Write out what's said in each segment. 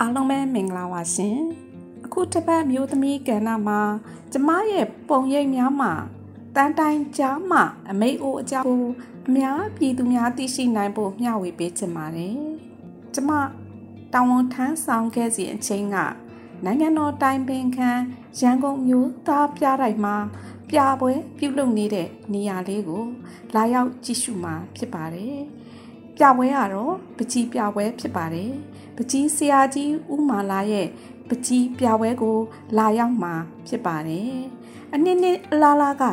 အားလုံးပဲမင်္ဂလာပါရှင်အခုတစ်ပတ်မျိုးသမီးကဏ္ဍမှာကျမရဲ့ပုံရိပ်များမှာတန်တိုင်ကြားမှာအမိတ်အိုအကြောင်းကိုအများပြည်သူများသိရှိနိုင်ဖို့မျှဝေပေးချင်ပါတယ်ကျမတောင်ဝန်ထမ်းဆောင်ခဲ့စီအချိန်ကနိုင်ငံတော်တိုင်ပင်ခံရန်ကုန်မြို့သားပြတိုင်းမှာပြပွဲပြုလုပ်နေတဲ့နေရာလေးကို လာရောက်ကြည့်ရှုမှာဖြစ်ပါတယ်ပြပွဲကတော့ ပကြီးပြပွဲဖြစ်ပါတယ်ပကြီးဆရာကြီးဦးမာလာရဲ့ပကြီးပြပွဲကို လာရောက်မှာဖြစ်ပါတယ်အနည်းနည်းအလားလားက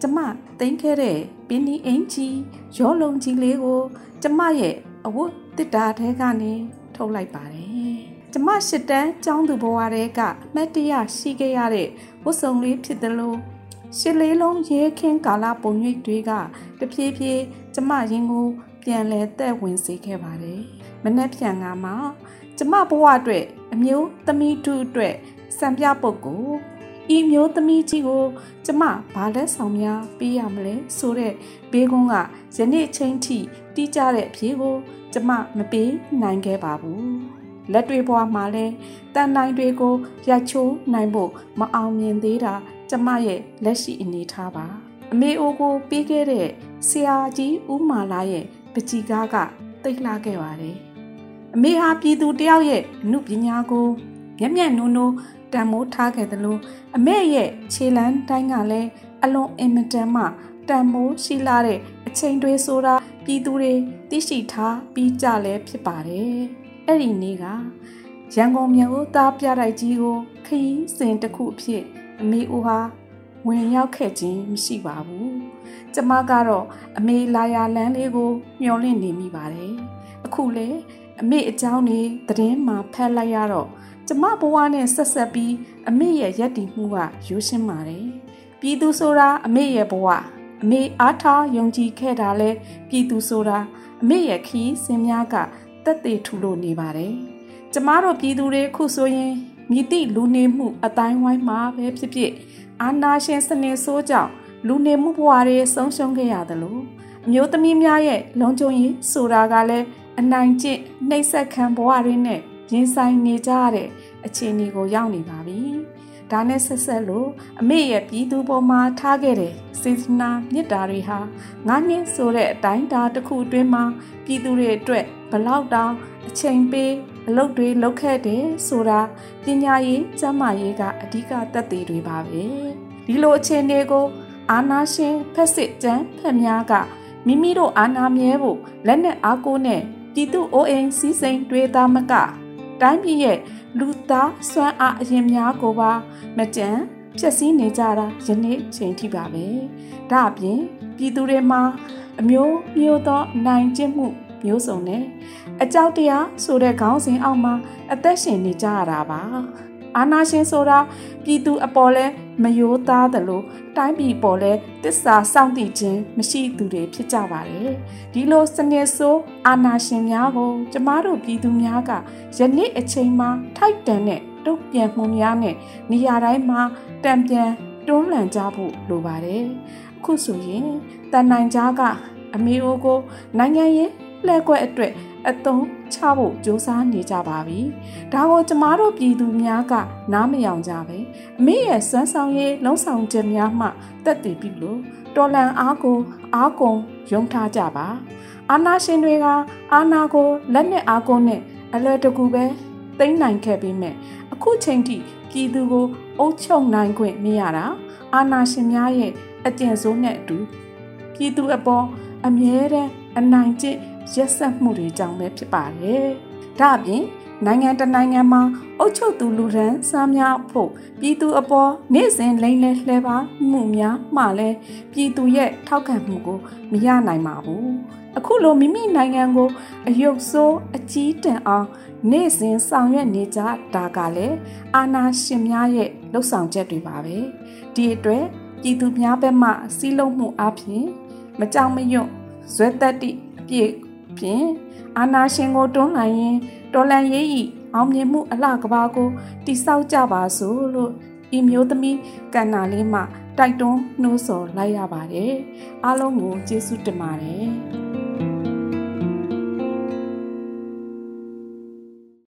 ကျမတင်ခဲ့တဲ့ပင်းဒီအင်ကြီးရောလုံးကြီးလေးကိုကျမရဲ့အဝတ်တစ်တာထဲကနေထုတ်လိုက်ပါတယ်ကျမရှစ်တန်းကျောင်းသူဘဝတဲကအမတ်တရရှိခဲ့ရတဲ့ဝတ်စုံလေးဖြစ်တယ်လို့ရှစ်လေးလုံးရဲခင်းကာလပုံရိပ်တွေကတဖြည်းဖြည်း ကျမရင်ကိုပြန်လဲတဲ့ဝင်စေခဲ့ပါတယ်။မနှက်ပြန်ကမှကျမဘဝအတွက်အမျိုးသမီးတို့အတွက်စံပြပုတ်ကိုဤမျိုးသမီးကြီးကိုကျမဘာလက်ဆောင်များပေးရမလဲဆိုတဲ့ဘေးကုန်းကယနေ့ချင်းထိတီးကြတဲ့အဖြေကို ကျမမပေးနိုင်ခဲ့ပါဘူး။လက်တွေဘွားမှာလဲတန်နိုင်တွေကိုရိုက်ချိုးနိုင်ဖို့မအောင်မြင်သေးတာ ကျမရဲ့လက်ရှိအနေထားပါအမေအိုကိုပြီးခဲ့တဲ့ ဆရာကြီးဦးမာလာရဲ့ပကြီးကားကတိတ်လှခဲ့ပါတယ်အမေဟာပြည်သူတယောက်ရဲ့အမှုပညာကိုမျက်မျက်နှိုးနှိုးတန်မိုးထားခဲ့တယ်လို့အမေရဲ့ခြေလန်းတိုင်းကလည်းအလွန်အင်မတန်မှတန်မိုးရှိလာတဲ့အချိန်တွေဆိုတာပြည်သူတွေသိရှိထားပြီးကြလဲဖြစ်ပါတယ်အဲ့ဒီနေ့ကရန်ကုန်မြို့ဦးသားပြတိုက်ကြီးကိုခရီးစဉ်တစ်ခုအဖြစ်အမေဦးဟာဝင်ရောက်ခဲ့ခြင်းမရှိပါဘူး။ ကျမကတော့အမေလာယာလန်းလေးကိုမျောလင့်နေမိပါတယ်အခုလေအမေအကြောင်းနေသတင်းမှာဖတ်လိုက်ရတော့ကျမဘဝနဲ့ဆက်ဆက်ပြီးအမေရဲ့ရည်တည်မှုကရိုးရှင်းပါတယ်ပြည်သူဆိုတာအမေရဲ့ဘဝအမေအားထားယုံကြည်ခဲ့တာလဲပြည်သူဆိုတာအမေရဲ့ခီးစင်များကတက်သေးထူလို့နေပါတယ်ကျမတို့ပြည်သူတွေခုဆိုရင်မြစ်တိလူနေမှုအတိုင်းဝိုင်းမှာပဲဖြစ်ဖြစ်အာနာရှင်စနစ်ဆိုးကြောင့် လူနေမှုဘဝတွေဆုံးရှုံးခဲ့ရတယ်လို့အမျိုးသမီးများရဲ့လုံခြုံရေးဆိုတာကလည်းအနိုင်ကျင့်နှိပ်စက်ခံဘဝတွေနဲ့ရင်ဆိုင်နေကြရတဲ့အခြေအနေကိုရောက်နေပါပြီ။ဒါနဲ့ဆက်ဆက်လို့အမေရဲ့ပြည်သူပေါ်မှာထားခဲ့တဲ့စေတနာမေတ္တာတွေဟာငါးနှစ်ဆိုတဲ့အတိုင်းတာတစ်ခုအတွင်းမှာပြည်သူတွေအတွက်ဘလောက်တောင်အချိန်ပေးအလုပ်တွေလုပ်ခဲ့တယ်ဆိုတာပညာရေးကျန်းမာရေးကအဓိကသက်သေတွေပါပဲဒီလိုအခြေအနေကို အာနာရှင်ဖက်စစ်ကျန်းဖက်များကမိမိတို့အာနာမြဲဖို့လက်နဲ့အားကိုးနဲ့ပြည်သူအိုးအိမ်စီးစိမ်တွေးသားမကတိုင်းပြည်ရဲ့လူသားစွမ်းအားအရင်များကိုပါမကြမ်းဖြည့်ဆည်းနေကြတာယနေ့ချိန်ထိပါပဲဒါအပြင်ပြည်သူတွေမှာအမျိုးမျိုးသောနိုင်ကျင့်မှုမျိုးစုံနဲ့အကြောက်တရားဆိုတဲ့ခေါင်းစဉ်အောက်မှာအသက်ရှင်နေကြရတာပါ အာနာရှင်ဆိုတာပြည်သူအပေါ်လဲမယိုးသားတယ်လို့တိုင်းပြည်ပေါ်လဲတစ္ဆာစောင့်တည်ခြင်းမရှိသူတွေဖြစ်ကြပါတယ်ဒီလိုစနစ်ဆိုးအာနာရှင်များကိုကျမတို့ပြည်သူများကယနေ့အချိန်မှာထိုက်တန်တဲ့တုတ်ပြန်မှုများနဲ့နေရာတိုင်းမှာတံပြန်တွန်းလှန်ကြဖို့လိုပါတယ်အခုဆိုရင်တန်နိုင်ကြားကအမေအိုကိုနိုင်ငံရေးလှည့်ကွက်အတွက် အသုံးချဖို့ကြိုးစားနေကြပါပြီ။ဒါကိုကျမတို့ပြည်သူများကနားမယောင်ကြပဲ။အမေရဲ့စွမ်းဆောင်ရည်လုံဆောင်ချက်များမှတက်တည်ပြီလို့တော်လန်အားကိုအားကုန်ယုံထားကြပါ။အာနာရှင်တွေကအာနာကိုလက်နဲ့အားကိုနဲ့အလွယ်တကူပဲသိမ့်နိုင်ခဲ့ပြီးမြဲအခုချိန်ထိပြည်သူကိုအုပ်ချုပ်နိုင်ခွင့်မရတာအာနာရှင်များရဲ့အကျင့်ဆိုးနဲ့အတူပြည်သူအပေါ်အမြဲတမ်း အနိုင်ကျင့်ရက်ဆက်မှုတွေကြောင့်ပဲဖြစ်ပါတယ်။ဒါ့အပြင်နိုင်ငံတနိုင်ငံမှာအုပ်ချုပ်သူလူရန်စားများဖို့ပြည်သူအပေါ်နေ့စဉ်လိမ့်လဲလှဲပါမှုများမှလည်းပြည်သူရဲ့ထောက်ခံမှုကိုမရနိုင်ပါဘူး။အခုလိုမိမိနိုင်ငံကိုအယုတ်ဆိုးအကြီးတန်းအောင်နေ့စဉ်ဆောင်ရွက်နေကြတာကလည်းအာဏာရှင်များရဲ့လှုပ်ဆောင်ချက်တွေပါပဲ။ဒီအတွက်ပြည်သူများဘက်မှစီးလုံးမှုအပြင်မကြောင်မရွံ့ ဇွဲတက်တိအပြည့်ဖြင့်အာနာရှင်ကိုတွန်းလှန်ရင်တော်လန်ရေးဤအောင်မြင်မှုအလှကဘာကိုတိဆောက်ကြပါစို့လို့ဤမျိုးသမီးကန္နာလေးမှတိုက်တွန်းနှိုးဆော်လိုက်ရပါတယ်အားလုံးကိုကျေးဇူးတင်ပါတယ်